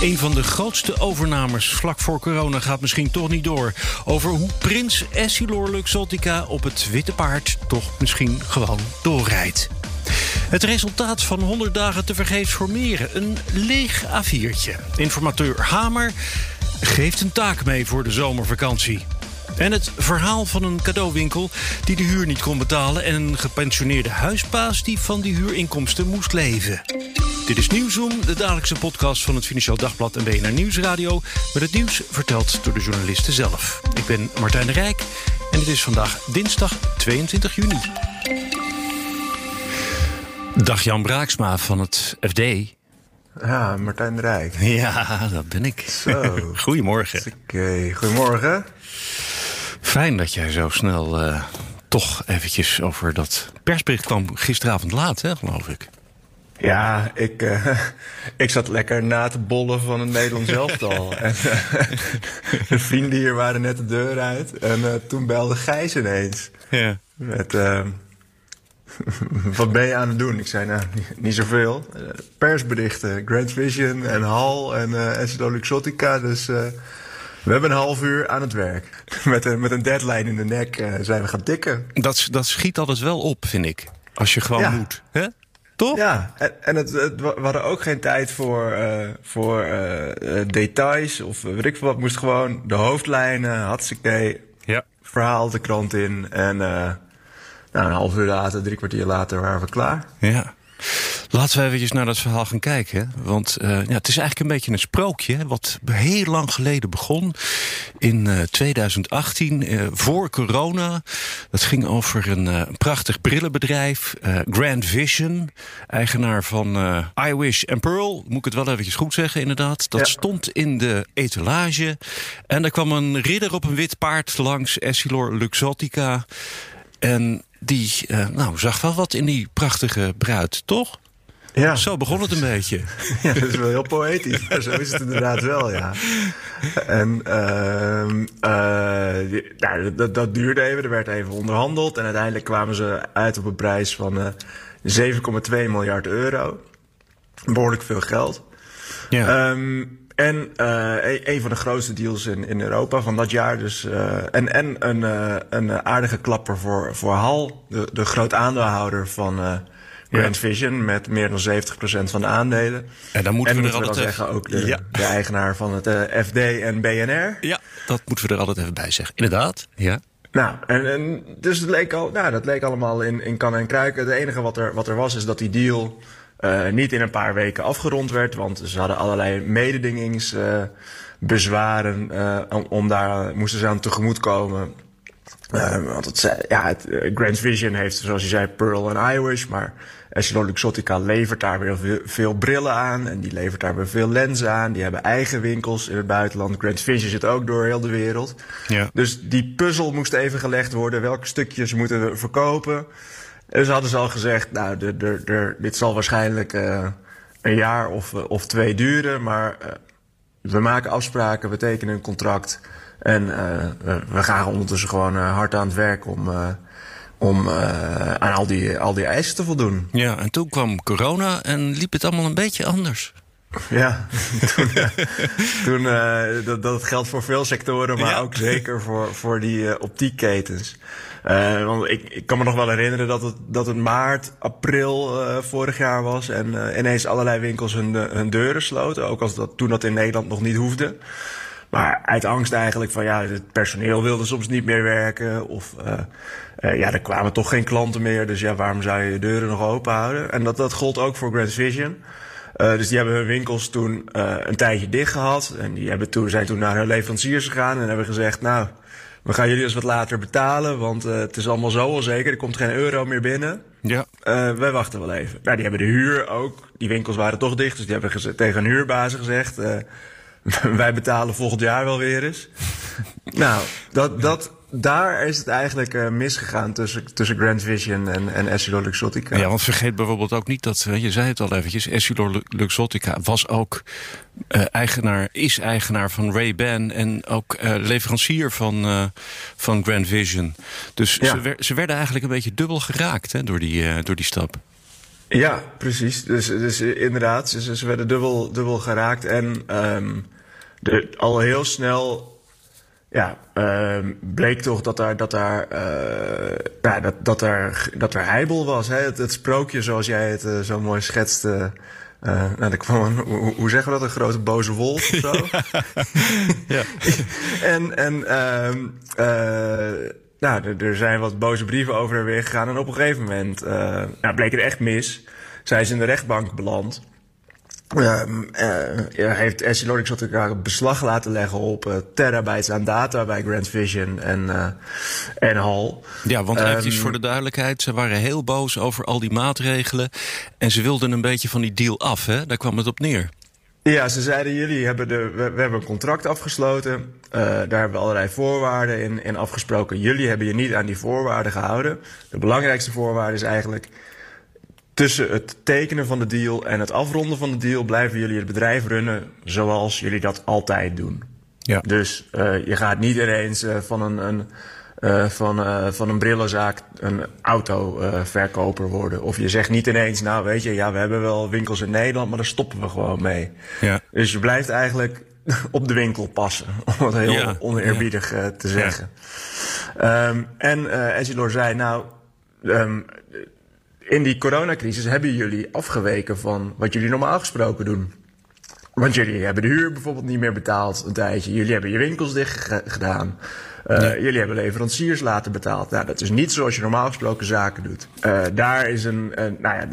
Een van de grootste overnames vlak voor corona gaat misschien toch niet door. Over hoe prins Essilor Luxottica op het witte paard toch misschien gewoon doorrijdt. Het resultaat van 100 dagen te vergeefs formeren. Een leeg A4'tje. Informateur Hamer geeft een taak mee voor de zomervakantie. En het verhaal van een cadeauwinkel die de huur niet kon betalen... en een gepensioneerde huisbaas die van die huurinkomsten moest leven. Dit is Nieuwsroom, de dagelijkse podcast van het Financieel Dagblad en BNR Nieuwsradio... met het nieuws verteld door de journalisten zelf. Ik ben Martijn de Rijk en het is vandaag dinsdag 22 juni. Dag Jan Braaksma van het FD. Ja, Martijn de Rijk. Ja, dat ben ik. Zo. Goedemorgen. Oké, goedemorgen. Fijn dat jij zo snel uh, toch eventjes over dat persbericht kwam gisteravond laat, hè, geloof ik. Ja, ik, uh, ik zat lekker na te bollen van het Nederlands elftal. en uh, de vrienden hier waren net de deur uit. En toen belde Gijs ineens. Ja. Met, wat ben je aan het doen? Ik zei, nou, niet, zoveel. persberichten, Grand Vision en Hal en uh, Eslo Luxottica. Dus we hebben een half uur aan het werk. Met een, met een deadline in de nek uh, zijn we gaan tikken. Dat, dat schiet altijd wel op, vind ik. Als je gewoon ja. moet. Hè? Toch? Ja, en, en het, het, we hadden ook geen tijd voor, uh, voor uh, details of weet ik veel wat. moest gewoon de hoofdlijnen, hartstikke ja. verhaal de krant in. En nou, een half uur later, drie kwartier later waren we klaar. Ja. Laten we eventjes naar dat verhaal gaan kijken. Want uh, ja, het is eigenlijk een beetje een sprookje. Wat heel lang geleden begon. In uh, 2018, uh, voor corona. Dat ging over een prachtig brillenbedrijf. Grand Vision. Eigenaar van iWish en Pearl. Moet ik het wel eventjes goed zeggen, inderdaad. Dat ja. stond in de etalage. En er kwam een ridder op een wit paard langs. Essilor Luxottica. En die nou, zag wel wat in die prachtige bruid, toch? Ja. Zo begon het een beetje. Ja, dat is wel heel poëtisch. Maar zo is het inderdaad wel, ja. En uh, uh, ja, dat, dat, duurde even. Er werd even onderhandeld. En uiteindelijk kwamen ze uit op een prijs van uh, 7,2 miljard euro. Behoorlijk veel geld. Ja. Um, en uh, een van de grootste deals in, in Europa van dat jaar. Dus, en en een, een aardige klapper voor, voor Hal, de, de groot aandeelhouder van Grand ja. Vision met meer dan 70% van de aandelen. En dan moeten en we er altijd we zeggen ook de, ja. de, eigenaar van het uh, FD en BNR. Ja, dat moeten we er altijd even bij zeggen. Inderdaad, ja. Nou, en, en dus het leek al, nou, dat leek allemaal in, in kan en kruiken. Het enige wat er, wat er was, is dat die deal uh, niet in een paar weken afgerond werd. Want ze hadden allerlei mededingingsbezwaren uh, om, om daar moesten ze aan tegemoetkomen. Uh, want het, ja, het, Grand Vision heeft, zoals je zei, Pearl en iWish, maar Essilor Luxottica levert daar weer veel, brillen aan en die levert daar weer veel lenzen aan. Die hebben eigen winkels in het buitenland. Grand Vision zit ook door heel de wereld. Ja. Dus die puzzel moest even gelegd worden. Welke stukjes moeten we verkopen? Dus hadden ze al gezegd, nou, de, de, de, dit zal waarschijnlijk uh, een jaar of, of twee duren, maar uh, we maken afspraken, we tekenen een contract. En uh, we gaan ondertussen gewoon hard aan het werk om, om uh, aan al die, al die eisen te voldoen. Ja, en toen kwam corona en liep het allemaal een beetje anders. Ja, toen, uh, toen uh, dat, dat geldt voor veel sectoren, maar Ja. ook zeker voor, voor die optiekketens. Want ik, ik kan me nog wel herinneren dat het, dat het maart, april vorig jaar was. En ineens allerlei winkels hun, hun deuren sloten. Ook als dat toen dat in Nederland nog niet hoefde. Maar uit angst eigenlijk van ja, het personeel wilde soms niet meer werken. Of uh, uh, ja, er kwamen toch geen klanten meer. Dus ja, waarom zou je je deuren nog open houden? En dat, dat gold ook voor Grand Vision. Uh, dus die hebben hun winkels toen een tijdje dicht gehad. En die hebben toen, zijn toen naar hun leveranciers gegaan en hebben gezegd... nou, we gaan jullie eens wat later betalen, want uh, het is allemaal zo onzeker. Er komt geen euro meer binnen. Ja. Uh, wij wachten wel even. Nou, die hebben de huur ook. Die winkels waren toch dicht, dus die hebben tegen hun huurbazen gezegd... Uh, wij betalen volgend jaar wel weer eens. nou, dat, dat, daar is het eigenlijk uh, misgegaan tussen, tussen Grand Vision en, en Essilor Luxottica. Ja, want vergeet bijvoorbeeld ook niet dat, je zei het al eventjes, Essilor Luxottica was ook uh, eigenaar, is eigenaar van Ray-Ban en ook uh, leverancier van, van Grand Vision. Dus ja. ze, ze, werden eigenlijk een beetje dubbel geraakt hè, door, die, door die stap. Ja, precies. Dus, dus inderdaad, ze, ze werden dubbel, dubbel geraakt en um, de, al heel snel ja, uh, bleek toch dat daar, dat daar, uh, ja, dat, dat er, dat er heibel was. Hè? Het, het sprookje zoals jij het uh, zo mooi schetste. Uh, nou, kwam een, hoe, hoe, zeggen we dat? Een grote boze wolf of zo? ja. en en um, nou, er, zijn wat boze brieven over en weer gegaan. En op een gegeven moment nou, bleek het echt mis. Zij is in de rechtbank beland. Uh, uh, heeft Essilor een beslag laten leggen op uh, terabytes aan data bij Grand Vision en, uh, en Hall. Ja, want eventjes um, voor de duidelijkheid, ze waren heel boos over al die maatregelen. En ze wilden een beetje van die deal af, hè? Daar kwam het op neer. Ja, ze zeiden jullie hebben de, we, we hebben een contract afgesloten. daar hebben we allerlei voorwaarden in, in afgesproken. Jullie hebben je niet aan die voorwaarden gehouden. De belangrijkste voorwaarde is eigenlijk tussen het tekenen van de deal en het afronden van de deal blijven jullie het bedrijf runnen zoals jullie dat altijd doen. Ja. Dus uh, je gaat niet ineens uh, van een, een uh, van, van een brillenzaak een autoverkoper worden. Of je zegt niet ineens, nou weet je, ja, we hebben wel winkels in Nederland, maar daar stoppen we gewoon mee. Ja. Dus je blijft eigenlijk op de winkel passen, om het heel ja. oneerbiedig te zeggen. Um, en uh, zei, nou, um, in die coronacrisis hebben jullie afgeweken van wat jullie normaal gesproken doen. Want jullie hebben de huur bijvoorbeeld niet meer betaald een tijdje. Jullie hebben je winkels dicht gedaan. Uh, nee. Jullie hebben leveranciers laten betaald. Nou, dat is niet zoals je normaal gesproken zaken doet. Uh, daar is een, een nou ja,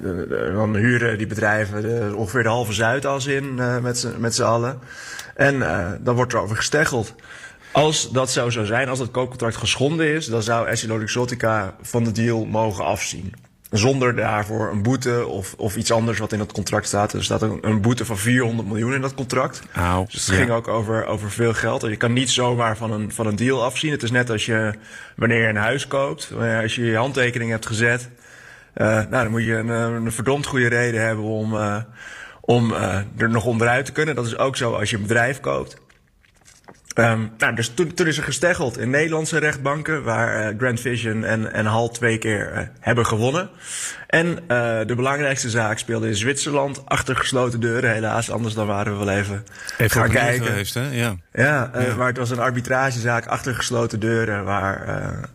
dan huren die bedrijven de, ongeveer de halve Zuidas in uh, met z'n allen. En dan wordt er over gesteggeld. Als dat zo zou zijn, als dat koopcontract geschonden is, dan zou Essilor van de deal mogen afzien. Zonder daarvoor een boete of, of iets anders wat in het contract staat. Er staat een, een boete van 400 miljoen in dat contract. Auw, dus het ja. ging ook over, over veel geld. Je kan niet zomaar van een, van een deal afzien. Het is net als je wanneer je een huis koopt. Als je je handtekening hebt gezet. Uh, nou, dan moet je een, een verdomd goede reden hebben om, uh, om uh, er nog onderuit te kunnen. Dat is ook zo als je een bedrijf koopt. Um, nou, dus toen, toen, is er gesteggeld in Nederlandse rechtbanken, waar uh, Grand Vision en, en Hal twee keer uh, hebben gewonnen. En uh, de belangrijkste zaak speelde in Zwitserland, achter gesloten deuren helaas, anders dan waren we wel even, even gaan kijken. Geweest, hè? Ja, ja, ja. maar het was een arbitragezaak achter gesloten deuren, waar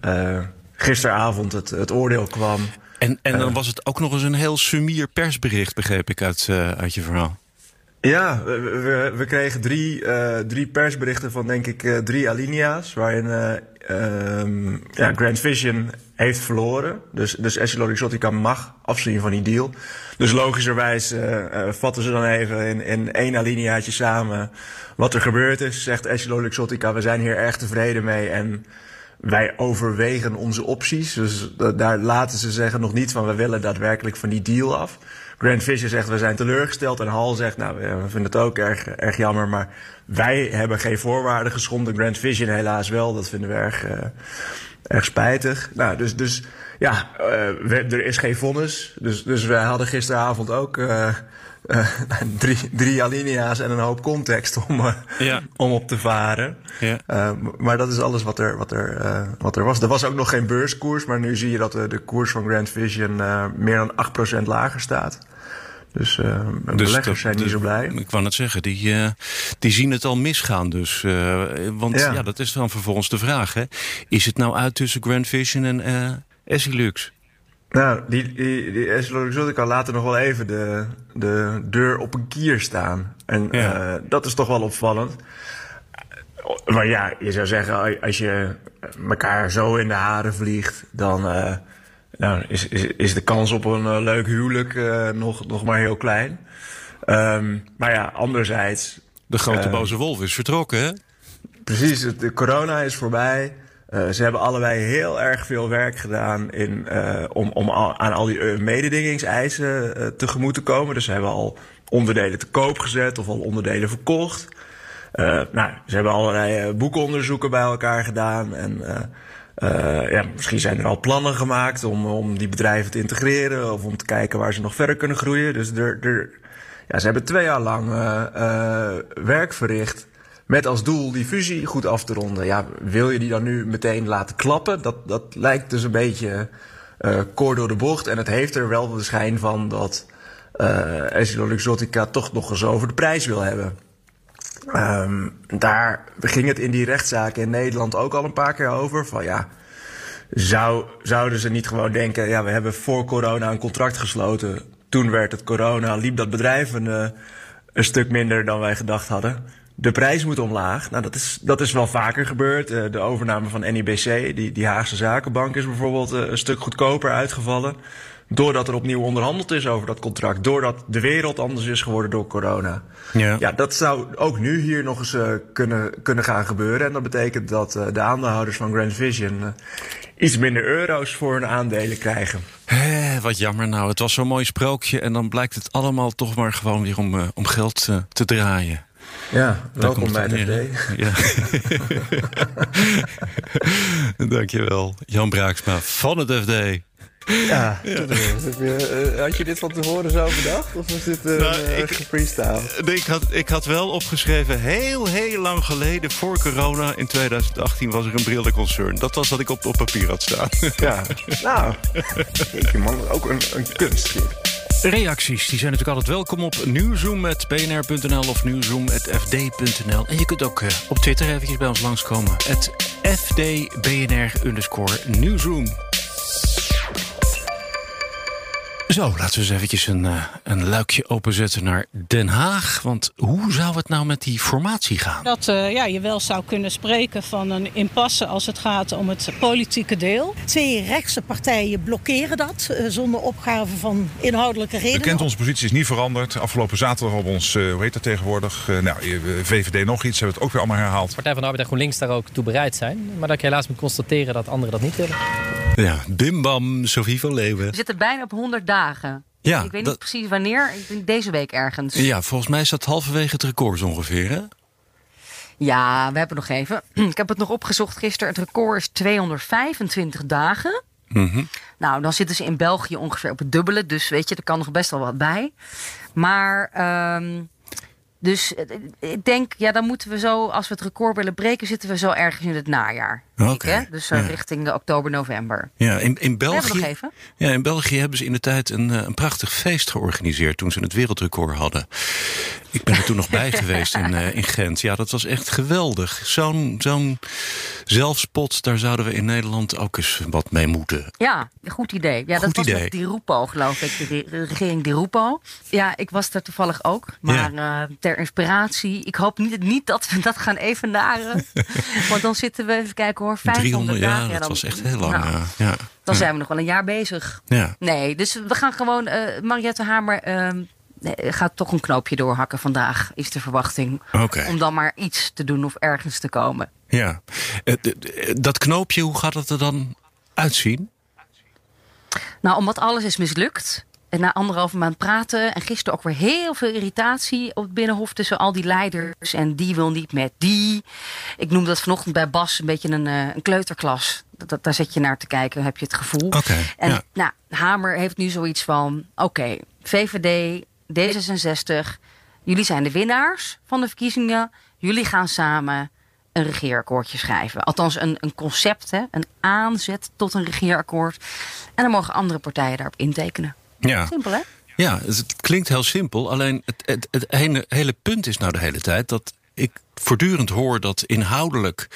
gisteravond het, het oordeel kwam. En, en dan was het ook nog eens een heel sumier persbericht, begreep ik uit, uit je verhaal. Ja, we, we, we, kregen drie, uh, drie persberichten van denk ik uh, drie alinea's. Waarin uh, um, ja, Grand Vision heeft verloren. Dus, dus Essilor Exotica mag afzien van die deal. Dus logischerwijs vatten ze dan even in, in één alineaatje samen wat er gebeurd is. Zegt Essilor Exotica, we zijn hier erg tevreden mee en wij overwegen onze opties. Dus daar laten ze zeggen nog niet van we willen daadwerkelijk van die deal af. Grant Fisher zegt we zijn teleurgesteld. En Hall zegt nou we vinden het ook erg, erg jammer. Maar wij hebben geen voorwaarden geschonden. Grant Vision helaas wel. Dat vinden we erg, uh, erg spijtig. Nou, dus, dus ja, we, er is geen vonnis. Dus, dus wij hadden gisteravond ook uh, uh, drie, drie alinea's en een hoop context om, uh, ja. om op te varen. Ja. Uh, maar dat is alles wat er, wat, er, wat er was. Er was ook nog geen beurskoers, maar nu zie je dat de, de koers van Grand Vision meer dan 8% lager staat. Dus, uh, dus beleggers dat, zijn niet zo blij. Ik wou net zeggen, die, uh, die zien het al misgaan dus. Uh, want ja. ja. dat is dan vervolgens de vraag. Hè? Is het nou uit tussen Grand Vision en uh, Essilux? Nou, die, die, die Essilor kan later nog wel even de, de deur op een kier staan. En ja. dat is toch wel opvallend. Maar ja, je zou zeggen, als je elkaar zo in de haren vliegt, dan nou, is, is, is de kans op een uh, leuk huwelijk nog, nog maar heel klein. Um, maar ja, anderzijds... De grote boze wolf is vertrokken, hè? Precies, de corona is voorbij. Ze hebben allebei heel erg veel werk gedaan in, om, om al, aan al die mededingingseisen tegemoet te komen. Dus ze hebben al onderdelen te koop gezet of al onderdelen verkocht. nou, ze hebben allerlei boekonderzoeken bij elkaar gedaan. En ja, misschien zijn er al plannen gemaakt om, om die bedrijven te integreren. Of om te kijken waar ze nog verder kunnen groeien. Dus er, er, ja, ze hebben twee jaar lang werk verricht. Met als doel die fusie goed af te ronden. Ja, wil je die dan nu meteen laten klappen? Dat, dat lijkt dus een beetje uh, koor door de bocht. En het heeft er wel de schijn van dat uh, Essilor toch nog eens over de prijs wil hebben. Um, daar ging het in die rechtszaak in Nederland ook al een paar keer over. Van ja, zou, zouden ze niet gewoon denken... ja, we hebben voor corona een contract gesloten. Toen werd het corona, liep dat bedrijf een, uh, een stuk minder dan wij gedacht hadden de prijs moet omlaag. Nou, dat is, dat is wel vaker gebeurd. Uh, de overname van NIBC, die, die Haagse Zakenbank, is bijvoorbeeld uh, een stuk goedkoper uitgevallen. Doordat er opnieuw onderhandeld is over dat contract. Doordat de wereld anders is geworden door corona. Ja, ja dat zou ook nu hier nog eens uh, kunnen, kunnen gaan gebeuren. En dat betekent dat de aandeelhouders van Grand Vision iets minder euro's voor hun aandelen krijgen. Hé, wat jammer nou. Het was zo'n mooi sprookje. En dan blijkt het allemaal toch maar gewoon weer om, om geld te draaien. Ja, welkom bij de FD. Ja. Dankjewel, Jan Braaksma van het FD. Ja, eh, had je dit van tevoren zo bedacht? Of was dit uh, nou, ik, freestyle? Nee, ik, had, ik had wel opgeschreven, heel, heel lang geleden, voor corona, in 2018, was er een brillenconcern. Dat was wat ik op, op papier had staan. Ja, nou, je man, ook een, een kunstje. Reacties die zijn natuurlijk altijd welkom op nieuwzoom.bnr.nl of nieuwzoom.fd.nl. En je kunt ook uh, op Twitter eventjes bij ons langskomen. Het FDBNR underscore nieuwzoom. Zo, laten we eens eventjes een, uh, een luikje openzetten naar Den Haag. Want hoe zou het nou met die formatie gaan? Dat uh, ja, je wel zou kunnen spreken van een impasse als het gaat om het politieke deel. Twee rechtse partijen blokkeren dat uh, zonder opgave van inhoudelijke redenen. Bekend, onze positie is niet veranderd. Afgelopen zaterdag op ons, hoe heet dat tegenwoordig? nou, VVD nog iets, hebben het ook weer allemaal herhaald. Partij van de Arbeid en GroenLinks daar ook toe bereid zijn. Maar dat ik helaas moet constateren dat anderen dat niet willen. Ja, bim bam, Sophie van Leeuwen. We zitten bijna op 100 dagen. Ja, ik weet niet precies wanneer. Ik denk deze week ergens. Ja, volgens mij is dat halverwege het record ongeveer, hè? Ja, we hebben nog even. Ik heb het nog opgezocht gisteren. Het record is 225 dagen. Mm Nou, dan zitten ze in België ongeveer op het dubbele. Dus weet je, er kan nog best wel wat bij. Maar um, dus eh, ik denk, ja, dan moeten we zo, als we het record willen breken, zitten we zo ergens in het najaar. Dus uh, richting de oktober, november. Ja, in, in België. Ja, in België hebben ze in de tijd een, eh, een prachtig feest georganiseerd toen ze het wereldrecord hadden. Ik ben er toen nog bij geweest in, uh, in Gent. Ja, dat was echt geweldig. Zo'n zo'n zelfspot, daar zouden we in Nederland ook eens wat mee moeten. Ja, goed idee. Ja, goed dat idee. was Di Rupo, geloof ik. De regering Di Rupo. Ja, ik was er toevallig ook. Maar ja. uh, ter inspiratie. Ik hoop niet, niet dat we dat gaan evenaren. Want dan zitten we, even kijken hoor, 500 300, dagen. Ja, dat was echt heel lang. Nou, ja. Dan zijn we nog wel een jaar bezig. Ja. Nee, dus we gaan gewoon... Uh, Mariette Hamer uh, gaat toch een knoopje doorhakken vandaag, is de verwachting. Okay. Om dan maar iets te doen of ergens te komen. Ja. Eh, dat knoopje, hoe gaat het er dan uitzien? Nou, omdat alles is mislukt en na anderhalve maand praten. En gisteren ook weer heel veel irritatie op het Binnenhof tussen al die leiders. En die wil niet met die. Ik noemde dat vanochtend bij Bas een beetje een, uh, een kleuterklas. Dat, daar zit je naar te kijken, heb je het gevoel. Okay, en ja. nou, Hamer heeft nu zoiets van: oké, okay, VVD, D66, jullie zijn de winnaars van de verkiezingen. Jullie gaan samen een regeerakkoordje schrijven. Althans, een, een concept, hè, een aanzet tot een regeerakkoord. En dan mogen andere partijen daarop intekenen. Ja. Simpel, hè? Ja, het klinkt heel simpel. Alleen het, het, het hele, hele punt is nou de hele tijd dat ik voortdurend hoor dat inhoudelijk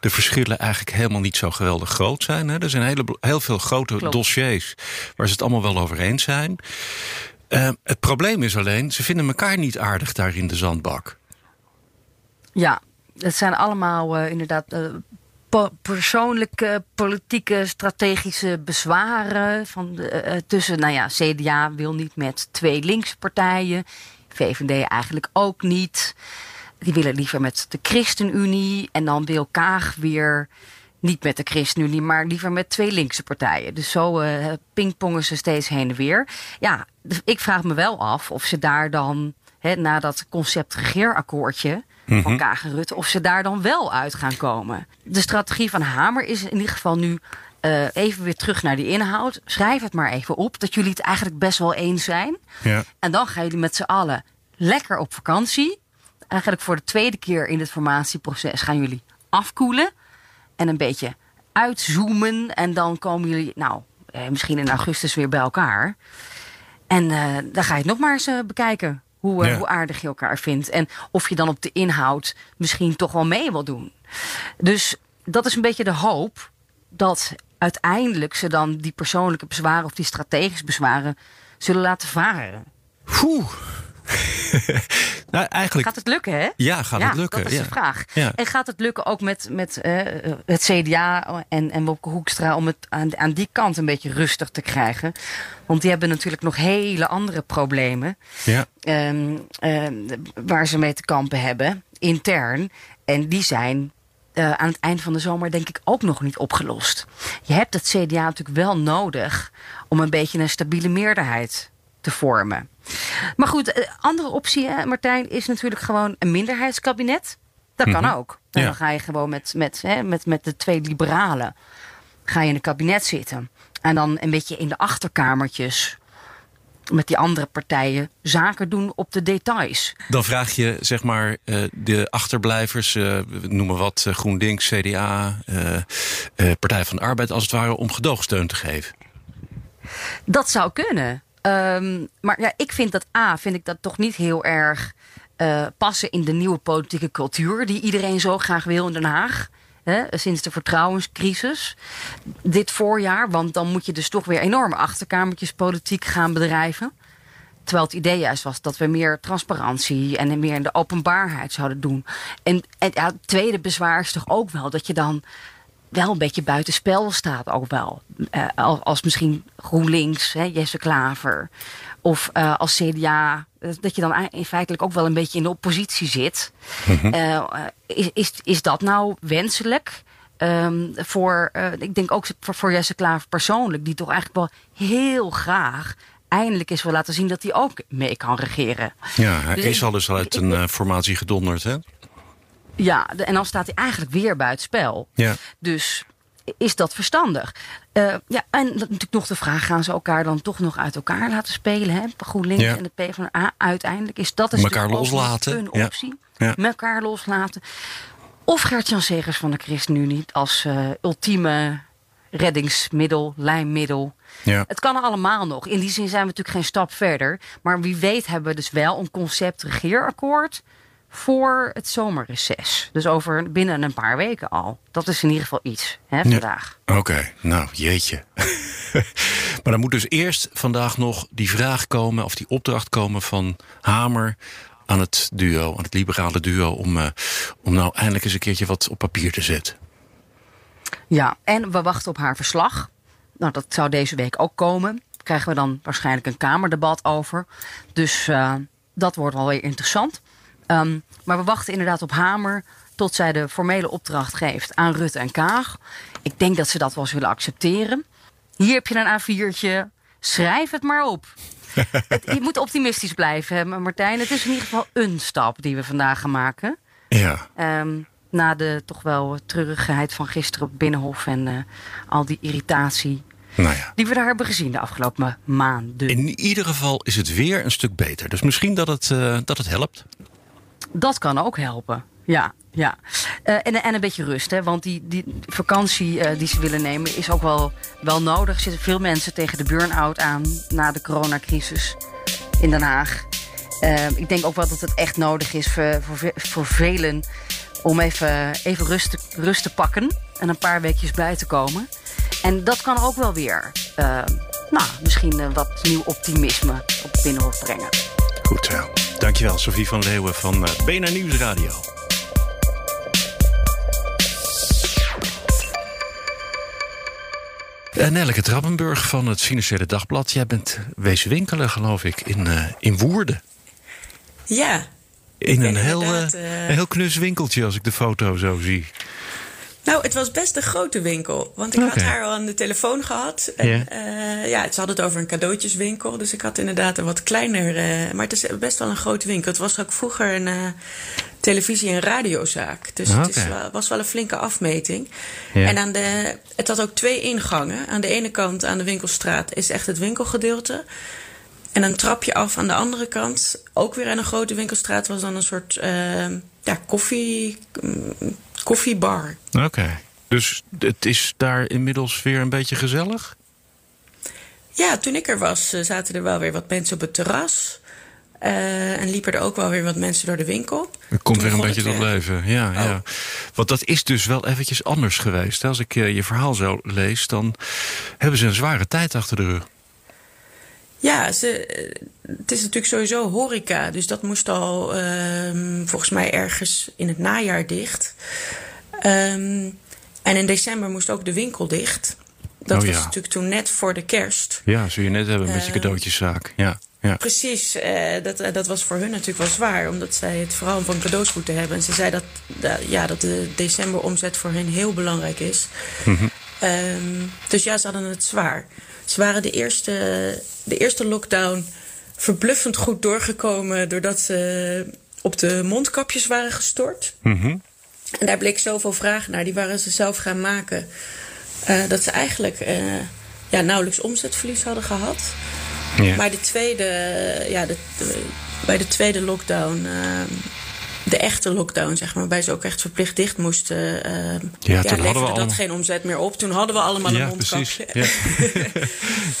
de verschillen eigenlijk helemaal niet zo geweldig groot zijn. Hè. Er zijn hele, heel veel grote Klopt. dossiers waar ze het allemaal wel over eens zijn. Uh, het probleem is alleen, ze vinden elkaar niet aardig daar in de zandbak. Ja, het zijn allemaal uh, inderdaad uh, persoonlijke, politieke, strategische bezwaren. Van uh, tussen, nou ja, CDA wil niet met twee linkse partijen. VVD eigenlijk ook niet. Die willen liever met de ChristenUnie. En dan wil Kaag weer niet met de ChristenUnie, maar liever met twee linkse partijen. Dus zo uh, pingpongen ze steeds heen en weer. Ja, ik vraag me wel af of ze daar dan, hè, na dat concept regeerakkoordje van Kagen Rutte, of ze daar dan wel uit gaan komen. De strategie van Hamer is in ieder geval nu eh, even weer terug naar die inhoud. Schrijf het maar even op dat jullie het eigenlijk best wel eens zijn. Ja. En dan gaan jullie met z'n allen lekker op vakantie. Eigenlijk voor de tweede keer in het formatieproces gaan jullie afkoelen. En een beetje uitzoomen. En dan komen jullie, nou, eh, misschien in augustus weer bij elkaar. En eh, dan ga je het nog maar eens bekijken. Hoe, eh, Ja. hoe aardig je elkaar vindt. En of je dan op de inhoud misschien toch wel mee wil doen. Dus dat is een beetje de hoop dat uiteindelijk ze dan die persoonlijke bezwaren of die strategische bezwaren zullen laten varen. Poeh. nou, eigenlijk... Gaat het lukken, hè? Ja, gaat het lukken? Dat is ja. de vraag. Ja. En gaat het lukken ook met, met eh, het CDA en, en Wopke Hoekstra om het aan, aan die kant een beetje rustig te krijgen? Want die hebben natuurlijk nog hele andere problemen Ja. ehm, ehm, waar ze mee te kampen hebben, intern. En die zijn eh, aan het eind van de zomer denk ik ook nog niet opgelost. Je hebt het CDA natuurlijk wel nodig om een beetje een stabiele meerderheid te vormen. Maar goed, eh, andere optie, hè, Martijn, is natuurlijk gewoon een minderheidskabinet. Dat kan ook. En Ja. dan ga je gewoon met, met, hè, met, met de twee liberalen ga je in een kabinet zitten. En dan een beetje in de achterkamertjes met die andere partijen zaken doen op de details. Dan vraag je zeg maar eh, de achterblijvers, eh, we noemen wat GroenLinks, CDA, Partij van de Arbeid als het ware om gedoogsteun te geven. Dat zou kunnen. Ehm, maar ja, ik vind dat A, vind ik dat toch niet heel erg eh, passen in de nieuwe politieke cultuur die iedereen zo graag wil in Den Haag. Sinds de vertrouwenscrisis dit voorjaar. Want dan moet je dus toch weer enorme achterkamertjes politiek gaan bedrijven. Terwijl het idee juist was dat we meer transparantie en meer in de openbaarheid zouden doen. En, en ja, het tweede bezwaar is toch ook wel dat je dan wel een beetje buitenspel staat ook wel. Eh, als, misschien GroenLinks, hè, Jesse Klaver. Of eh, als CDA, eh, dat je dan in feitelijk ook wel een beetje in de oppositie zit. Eh, is, is, is dat nou wenselijk? Ehm, voor, ik denk ook voor, voor Jesse Klaver persoonlijk, die toch eigenlijk wel heel graag eindelijk eens wil laten zien dat hij ook mee kan regeren. Ja, hij Dus is ik- al dus uit ik- een formatie gedonderd, hè? Ja, de- en dan staat hij eigenlijk weer buitenspel. Ja. Dus is dat verstandig? Eh, ja, en natuurlijk nog de vraag: gaan ze elkaar dan toch nog uit elkaar laten spelen? Hè? GroenLinks Ja. en de PvdA uiteindelijk. Is dat nog loslaten, Een ja. optie. Ja. Mekaar loslaten. Of Gert-Jan Segers van de ChristenUnie als eh, ultieme reddingsmiddel, lijnmiddel. Ja. Het kan allemaal nog. In die zin zijn we natuurlijk geen stap verder. Maar wie weet hebben we dus wel een concept regeerakkoord voor het zomerreces. Dus over binnen een paar weken al. Dat is in ieder geval iets hè, vandaag. Oké, nou jeetje. maar dan moet dus eerst vandaag nog die vraag komen, of die opdracht komen van Hamer aan het duo, aan het liberale duo, om, eh, om nou eindelijk eens een keertje wat op papier te zetten. Ja, en we wachten op haar verslag. Nou, dat zou deze week ook komen. Daar krijgen we dan waarschijnlijk een Kamerdebat over. Dus eh, dat wordt wel weer interessant. Ehm, maar we wachten inderdaad op Hamer tot zij de formele opdracht geeft aan Rutte en Kaag. Ik denk dat ze dat wel zullen accepteren. Hier heb je een A4'tje. Schrijf het maar op. het, je moet optimistisch blijven, hè, Martijn. Het is in ieder geval een stap die we vandaag gaan maken. Ja, Ehm, na de toch wel treurigheid van gisteren op Binnenhof en eh, al die irritatie nou ja. die we daar hebben gezien de afgelopen maanden. In ieder geval is het weer een stuk beter. Dus misschien dat het, eh, dat het helpt. Dat kan ook helpen. Ja, ja. Eh, en, en een beetje rust, hè? want die, die vakantie eh, die ze willen nemen is ook wel, wel nodig. Er zitten veel mensen tegen de burn-out aan na de coronacrisis in Den Haag. Eh, ik denk ook wel dat het echt nodig is voor, voor, voor velen om even, even rust, te- rust te pakken en een paar weekjes bij te komen. En dat kan ook wel weer, nou, misschien wat nieuw optimisme op het Binnenhof brengen. Goed zo. Dankjewel, Sophie van Leeuwen van eh BNR Nieuwsradio. Uh, Nelleke Trappenburg van het Financiële Dagblad. Jij bent wezen winkelen, geloof ik, in, eh, in Woerden. Ja, In een heel, eh, een heel knus winkeltje, als ik de foto zo zie. Nou, het was best een grote winkel. Want ik had haar al aan de telefoon gehad. En, Ja. ze hadden het over een cadeautjeswinkel. Dus ik had inderdaad een wat kleiner... eh, maar het is best wel een grote winkel. Het was ook vroeger een, eh, televisie- en radiozaak. Dus het is was wel een flinke afmeting. En aan de, het had ook twee ingangen. Aan de ene kant, aan de winkelstraat, is echt het winkelgedeelte. En een trapje af aan de andere kant, ook weer aan een grote winkelstraat, was dan een soort eh, ja, koffie, mm, koffiebar. Oké. Dus het is daar inmiddels weer een beetje gezellig? Ja, toen ik er was, eh, zaten er wel weer wat mensen op het terras. Eh, en liepen er ook wel weer wat mensen door de winkel. Het komt weer een beetje tot leven. Ja, ja. Want dat is dus wel eventjes anders geweest. Als ik eh, je verhaal zo lees, dan hebben ze een zware tijd achter de rug. Ja, ze, eh, het is natuurlijk sowieso horeca. Dus dat moest al ehm, volgens mij ergens in het najaar dicht. Ehm, en in december moest ook de winkel dicht. Dat Oh, was ja. natuurlijk toen net voor de kerst. Ja, zul je net hebben met je Eh, cadeautjeszaak. Ja, ja. Precies, eh, dat, eh, dat was voor hun natuurlijk wel zwaar, omdat zij het vooral van cadeaus moeten hebben. En ze zei dat, dat- ja, dat de decemberomzet voor hen heel belangrijk is. Mhm. Ehm, dus ja, ze hadden het zwaar. Ze waren de eerste, de eerste lockdown verbluffend goed doorgekomen doordat ze op de mondkapjes waren gestort. Mhm. En daar bleek zoveel vraag naar, die waren ze zelf gaan maken. eh, dat ze eigenlijk eh, ja, nauwelijks omzetverlies hadden gehad. Ja. Maar de tweede, ja, de, de- bij de tweede lockdown, ehm, de echte lockdown, zeg maar, waarbij ze ook echt verplicht dicht moesten, ehm, Ja, ja, toen hadden we dat allemaal- geen omzet meer op. Toen hadden we allemaal een Ja, mondkapje. precies.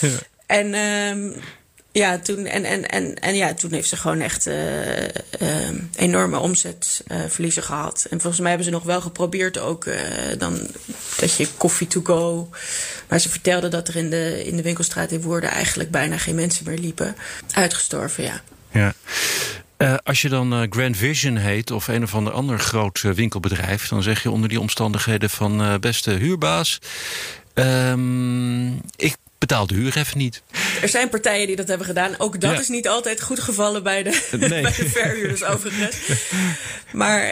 Ja. En ehm, ja, toen, en, en, en, en ja, toen heeft ze gewoon echt eh, ehm, enorme omzetverliezen gehad. En volgens mij hebben ze nog wel geprobeerd ook dan dat je koffie to go. Maar ze vertelde dat er in de, in de winkelstraat in Woerden eigenlijk bijna geen mensen meer liepen. Uitgestorven, ja. Ja. Eh, als je dan eh, Grand Vision heet of een of ander ander groot eh, winkelbedrijf, dan zeg je onder die omstandigheden van beste huurbaas. ehm, ik betaal de huur even niet. Er zijn partijen die dat hebben gedaan. Ook dat Ja. is niet altijd goed gevallen bij de, Nee. bij de verhuurders overigens. Maar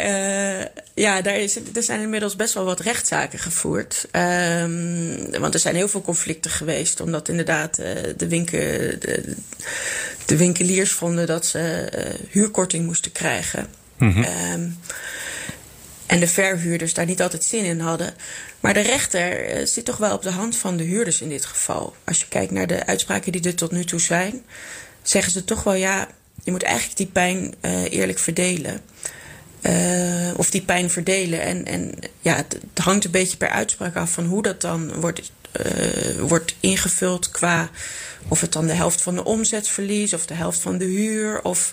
ja, daar is, er zijn inmiddels best wel wat rechtszaken gevoerd. Ehm, want er zijn heel veel conflicten geweest. Omdat inderdaad de, winkel, de, de winkeliers vonden dat ze eh, huurkorting moesten krijgen. Ehm, en de verhuurders daar niet altijd zin in hadden. Maar de rechter eh, zit toch wel op de hand van de huurders in dit geval. Als je kijkt naar de uitspraken die er tot nu toe zijn, zeggen ze toch wel ja, je moet eigenlijk die pijn eh, eerlijk verdelen. Of die pijn verdelen. En, en ja, het hangt een beetje per uitspraak af van hoe dat dan wordt, eh, wordt ingevuld qua of het dan de helft van de omzetverlies of de helft van de huur. Of,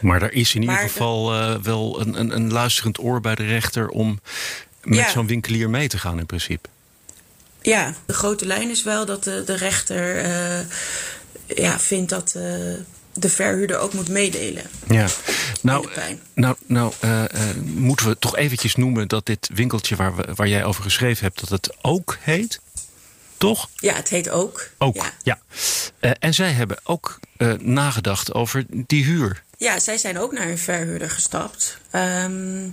Maar er is in ieder geval eh, wel een, een, een luisterend oor bij de rechter om met Ja. zo'n winkelier mee te gaan in principe. Ja, de grote lijn is wel dat de, de rechter eh, ja, vindt dat de verhuurder ook moet meedelen. Ja. Nou, nou, nou moeten we toch eventjes noemen dat dit winkeltje waar, we, waar jij over geschreven hebt, dat het ook heet? Toch? Ja, het heet ook. Ook, Ja. ja. Eh, en zij hebben ook eh, nagedacht over die huur. Ja, zij zijn ook naar een verhuurder gestapt. Ehm,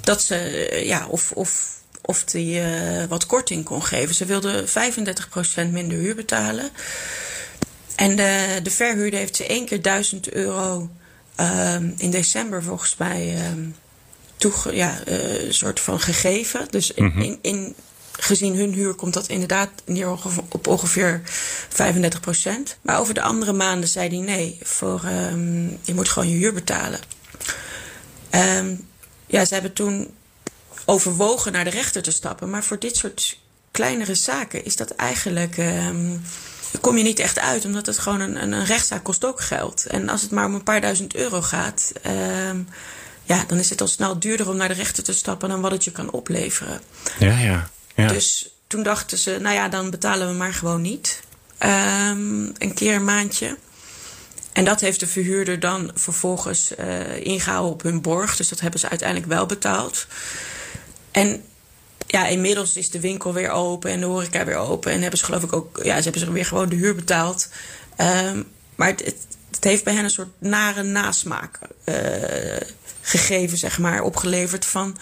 dat ze, eh, ja, of, of, of die wat korting kon geven. Ze wilden 35% minder huur betalen. En de, de verhuurder heeft ze één keer 1000 euro ehm, in december volgens mij toege, ja, soort van gegeven. Dus in, in, in, gezien hun huur komt dat inderdaad neer op ongeveer 35% Maar over de andere maanden zei hij nee, voor, ehm, je moet gewoon je huur betalen. Ehm, ja, ze hebben toen overwogen naar de rechter te stappen. Maar voor dit soort kleinere zaken is dat eigenlijk. daar kom je niet echt uit, omdat het gewoon een, een, rechtszaak kost ook geld. En als het maar om een paar duizend euro gaat, ja, dan is het al snel duurder om naar de rechter te stappen dan wat het je kan opleveren. Ja, ja. Dus toen dachten ze, nou ja, dan betalen we maar gewoon niet. Ehm, een keer een maandje. En dat heeft de verhuurder dan vervolgens eh, ingehouden op hun borg. Dus dat hebben ze uiteindelijk wel betaald. En ja, inmiddels is de winkel weer open en de horeca weer open. En hebben ze geloof ik ook, ja, ze hebben ze weer gewoon de huur betaald. Ehm, maar het, het, het heeft bij hen een soort nare nasmaak eh, gegeven, zeg maar, opgeleverd van...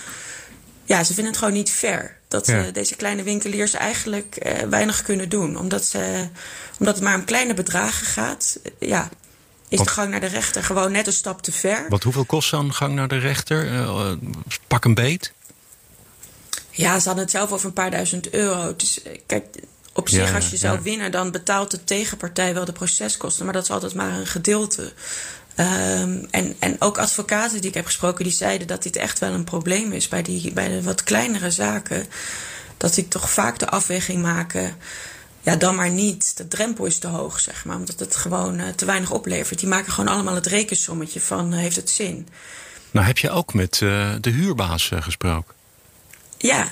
Ja, ze vinden het gewoon niet fair. Dat Ja. eh, deze kleine winkeliers eigenlijk eh, weinig kunnen doen. Omdat, ze, omdat het maar om kleine bedragen gaat. Eh, ja, is de gang naar de rechter gewoon net een stap te ver. Want hoeveel kost zo'n gang naar de rechter? Uh, pak een beet? Ja, ze hadden het zelf over een paar duizend euro. Dus kijk, op zich, Ja, als je zou winnen, dan betaalt de tegenpartij wel de proceskosten. Maar dat is altijd maar een gedeelte. Ehm, en, en ook advocaten die ik heb gesproken, die zeiden dat dit echt wel een probleem is bij, die, bij de wat kleinere zaken. Dat die toch vaak de afweging maken. Ja, dan maar niet. De drempel is te hoog, zeg maar. Omdat het gewoon eh, te weinig oplevert. Die maken gewoon allemaal het rekensommetje van eh, heeft het zin. Nou, heb je ook met eh, de huurbaas gesproken? Ja,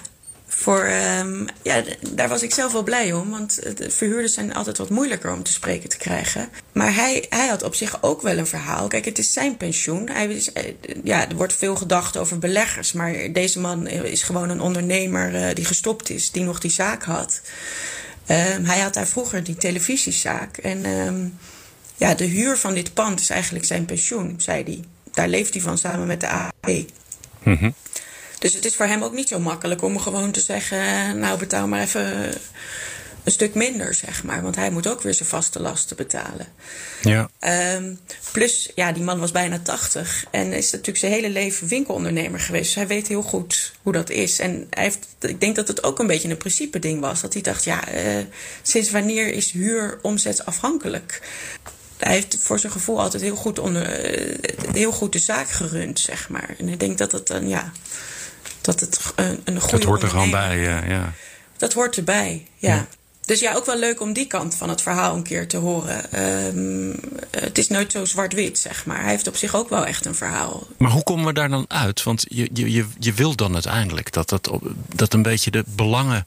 voor, ehm, ja, daar was ik zelf wel blij om. Want de verhuurders zijn altijd wat moeilijker om te spreken te krijgen. Maar hij, hij had op zich ook wel een verhaal. Kijk, het is zijn pensioen. Hij is, eh, ja, er wordt veel gedacht over beleggers. Maar deze man eh, is gewoon een ondernemer eh, die gestopt is. Die nog die zaak had. Ehm, hij had daar vroeger die televisiezaak. En ehm, ja, de huur van dit pand is eigenlijk zijn pensioen, zei hij. Daar leeft hij van samen met de AAP. Dus het is voor hem ook niet zo makkelijk om gewoon te zeggen: Nou, betaal maar even een stuk minder, zeg maar. Want hij moet ook weer zijn vaste lasten betalen. Ja. Ehm, plus, ja, die man was bijna 80 en is natuurlijk zijn hele leven winkelondernemer geweest. Dus hij weet heel goed hoe dat is. En hij heeft, ik denk dat het ook een beetje een principe ding was. Dat hij dacht, ja, eh, sinds wanneer is huur omzetsafhankelijk? Hij heeft voor zijn gevoel altijd heel goed, onder, eh, heel goed de zaak gerund, zeg maar. En ik denk dat het een, ja, dat het een, een goede Dat hoort er gewoon bij, eh, ja. dat hoort erbij, ja. Dus ja, ook wel leuk om die kant van het verhaal een keer te horen. Ehm, het is nooit zo zwart-wit, zeg maar. Hij heeft op zich ook wel echt een verhaal. Maar hoe komen we daar dan uit? Want je, je, je, je wil dan uiteindelijk dat, dat, dat een beetje de belangen,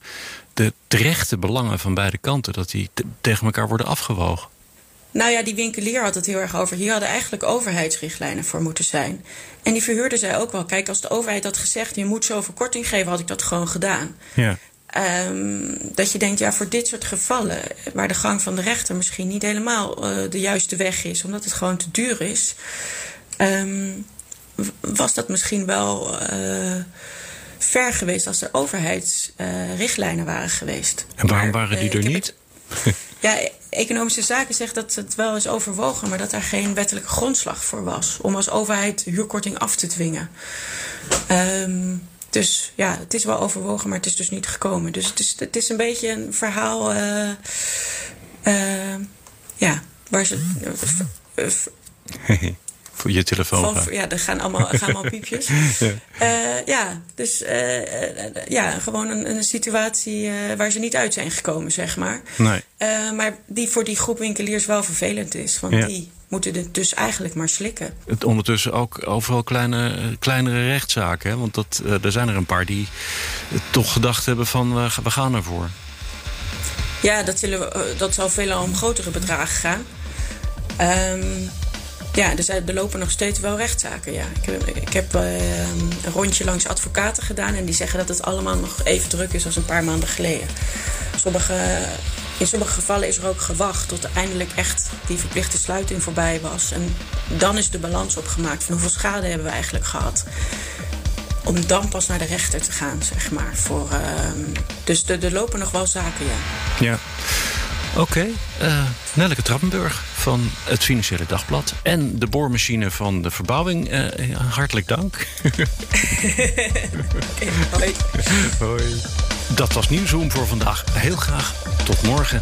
de terechte belangen van beide kanten, dat die te- tegen elkaar worden afgewogen. Nou ja, die winkelier had het heel erg over. Hier hadden eigenlijk overheidsrichtlijnen voor moeten zijn. En die verhuurder zei ook wel: kijk, als de overheid had gezegd: je moet zoveel korting geven, had ik dat gewoon gedaan. Ja. Ehm, dat je denkt, ja, voor dit soort gevallen, waar de gang van de rechter misschien niet helemaal eh, de juiste weg is, omdat het gewoon te duur is, ehm, was dat misschien wel eh, ver geweest als er overheidsrichtlijnen waren geweest. En waarom waren die eh, er niet? ja, economische zaken zegt dat het wel is overwogen, maar dat daar geen wettelijke grondslag voor was om als overheid huurkorting af te dwingen. Ehm, dus ja, het is wel overwogen, maar het is dus niet gekomen. Dus het is, het is een beetje een verhaal, eh, ja, waar ze. f- Voor je telefoon. van, ja, er gaan allemaal, gaan allemaal piepjes. Ja. Eh, ja, dus eh, eh, ja, gewoon een, een situatie waar ze niet uit zijn gekomen, zeg maar. Nee. Maar die voor die groep winkeliers wel vervelend is. Want Ja. die moeten het dus eigenlijk maar slikken. Het ondertussen ook overal kleine, kleinere rechtszaken. Hè? Want dat, er zijn er een paar die toch gedacht hebben van we, gaan ervoor. Ja, dat, zullen we, dat zal veelal om grotere bedragen gaan. Ehm, ja, zijn, er lopen nog steeds wel rechtszaken. Ja. Ik, heb- ik heb eh, een rondje langs advocaten gedaan en die zeggen dat het allemaal nog even druk is als een paar maanden geleden. In sommige gevallen is er ook gewacht tot eindelijk echt die verplichte sluiting voorbij was. En dan is de balans opgemaakt van hoeveel schade hebben we eigenlijk gehad. Om dan pas naar de rechter te gaan, zeg maar. Voor, ehm, dus er lopen nog wel zaken, ja. Ja. Oké, eh, Nelleke Trappenburg van het Financiële Dagblad. En de boormachine van de verbouwing. eh, eh, hartelijk dank. Hoi. Hoi. Dat was Nieuwsroom voor vandaag. Heel graag tot morgen.